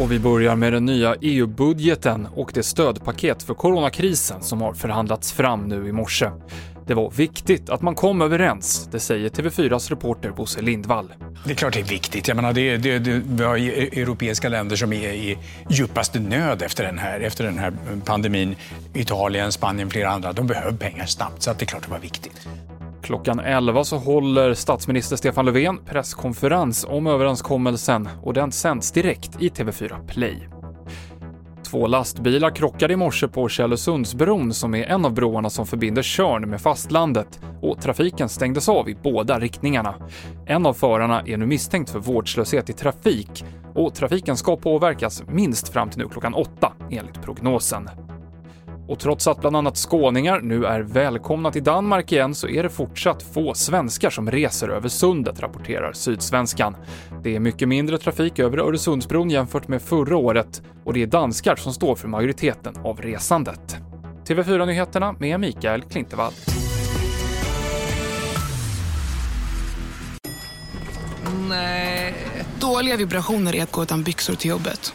Och vi börjar med den nya EU-budgeten och det stödpaket för coronakrisen som har förhandlats fram nu i morse. Det var viktigt att man kom överens, det säger TV4s reporter Bosse Lindvall. Det är klart det är viktigt. Jag menar, det, det, det, vi har e- europeiska länder som är i djupaste nöd efter den, här, efter den här pandemin. Italien, Spanien, flera andra. De behöver pengar snabbt, så att det är klart det var viktigt. Klockan 11 så håller statsminister Stefan Löfven presskonferens om överenskommelsen och den sänds direkt i TV4 Play. Två lastbilar krockade i morse på Källesundsbron som är en av broarna som förbinder Tjörn med fastlandet och trafiken stängdes av i båda riktningarna. En av förarna är nu misstänkt för vårdslöshet i trafik och trafiken ska påverkas minst fram till nu klockan åtta enligt prognosen. Och trots att bland annat skåningar nu är välkomna till Danmark igen så är det fortsatt få svenskar som reser över sundet, rapporterar Sydsvenskan. Det är mycket mindre trafik över Öresundsbron jämfört med förra året och det är danskar som står för majoriteten av resandet. TV4-nyheterna med Mikael Klintevall. Nej. Dåliga vibrationer är att gå utan byxor till jobbet.